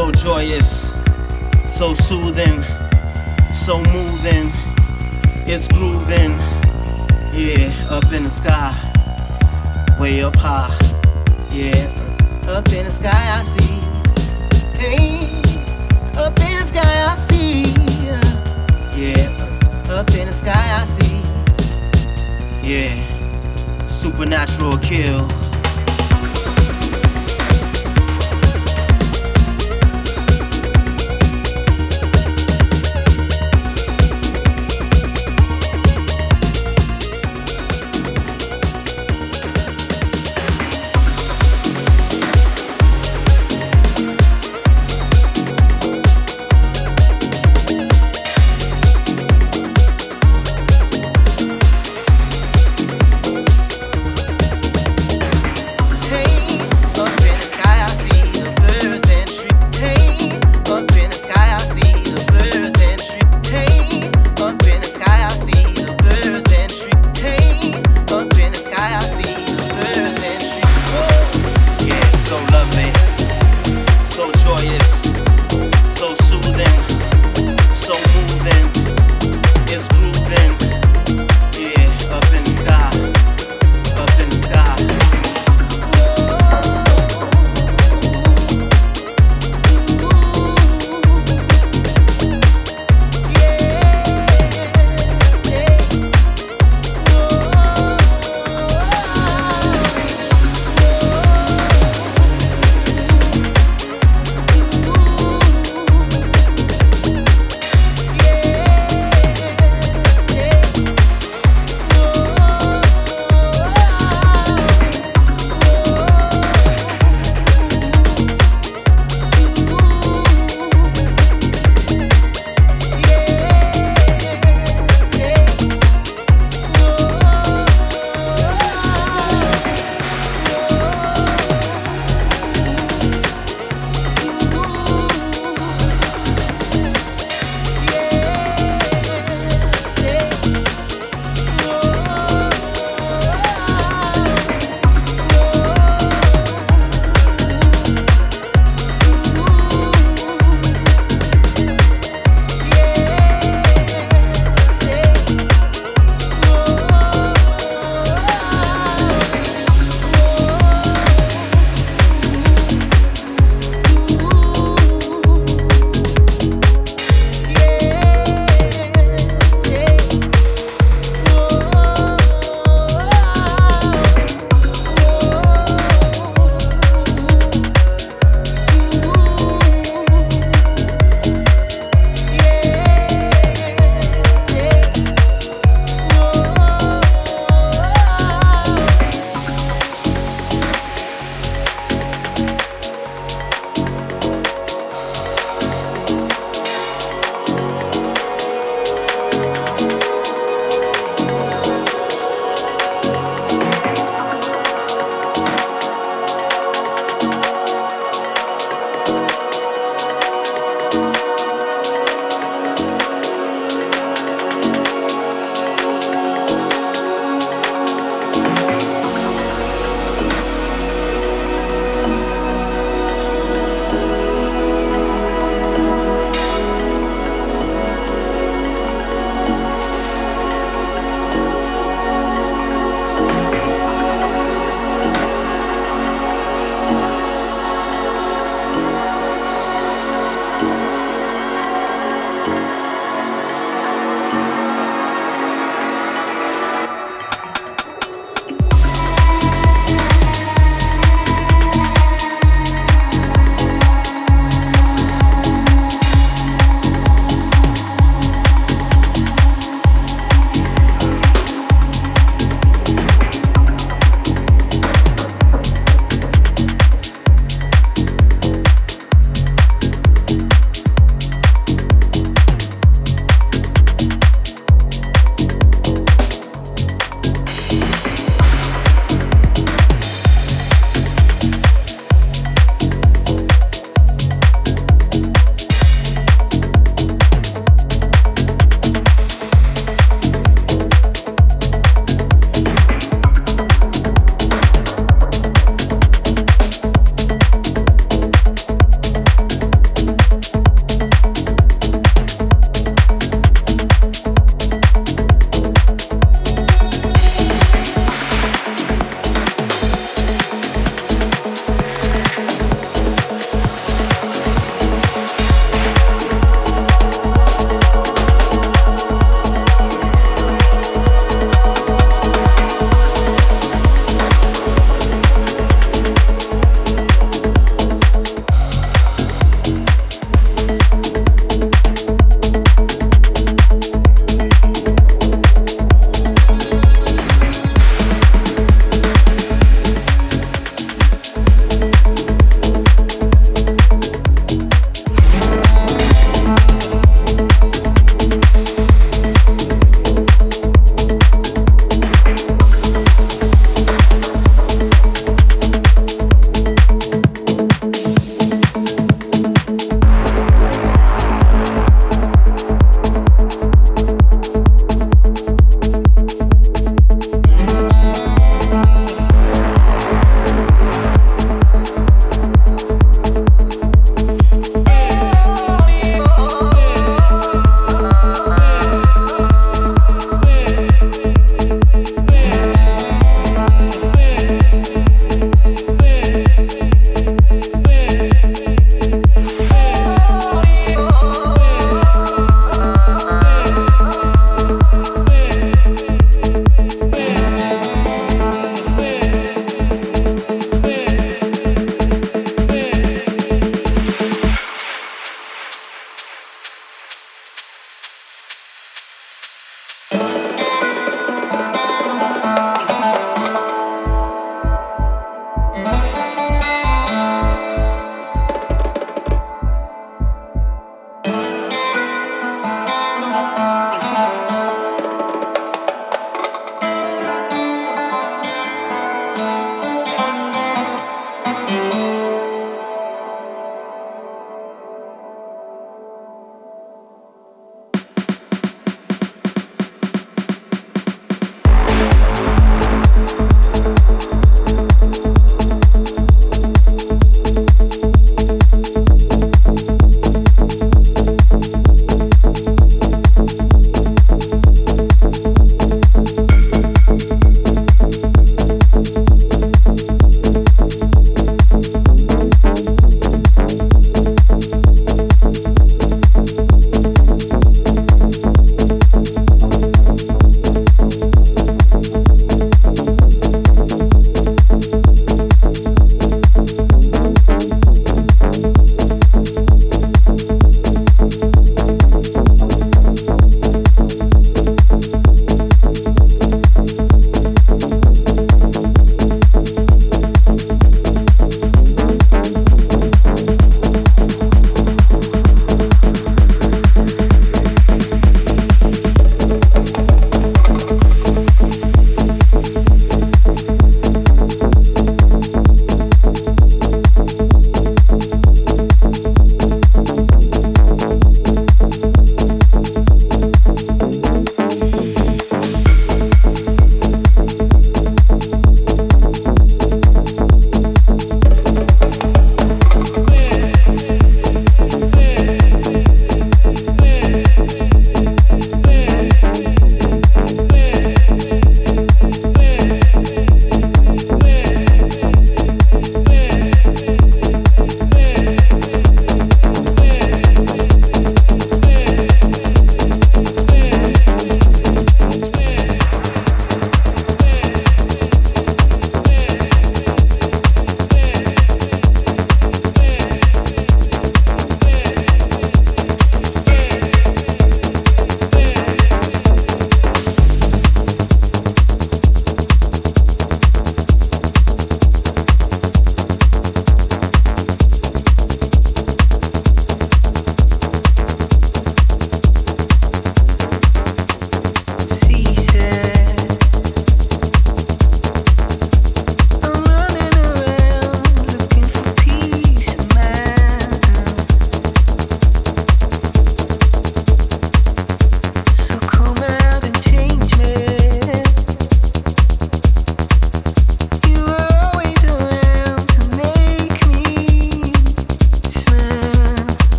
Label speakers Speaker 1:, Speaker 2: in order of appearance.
Speaker 1: so joyous, so soothing, so moving. It's grooving, yeah, up in the sky, way up high, yeah. Up in the sky I see, hey, up in the sky I see, yeah. Up in the sky I see, yeah. Supernatural kill.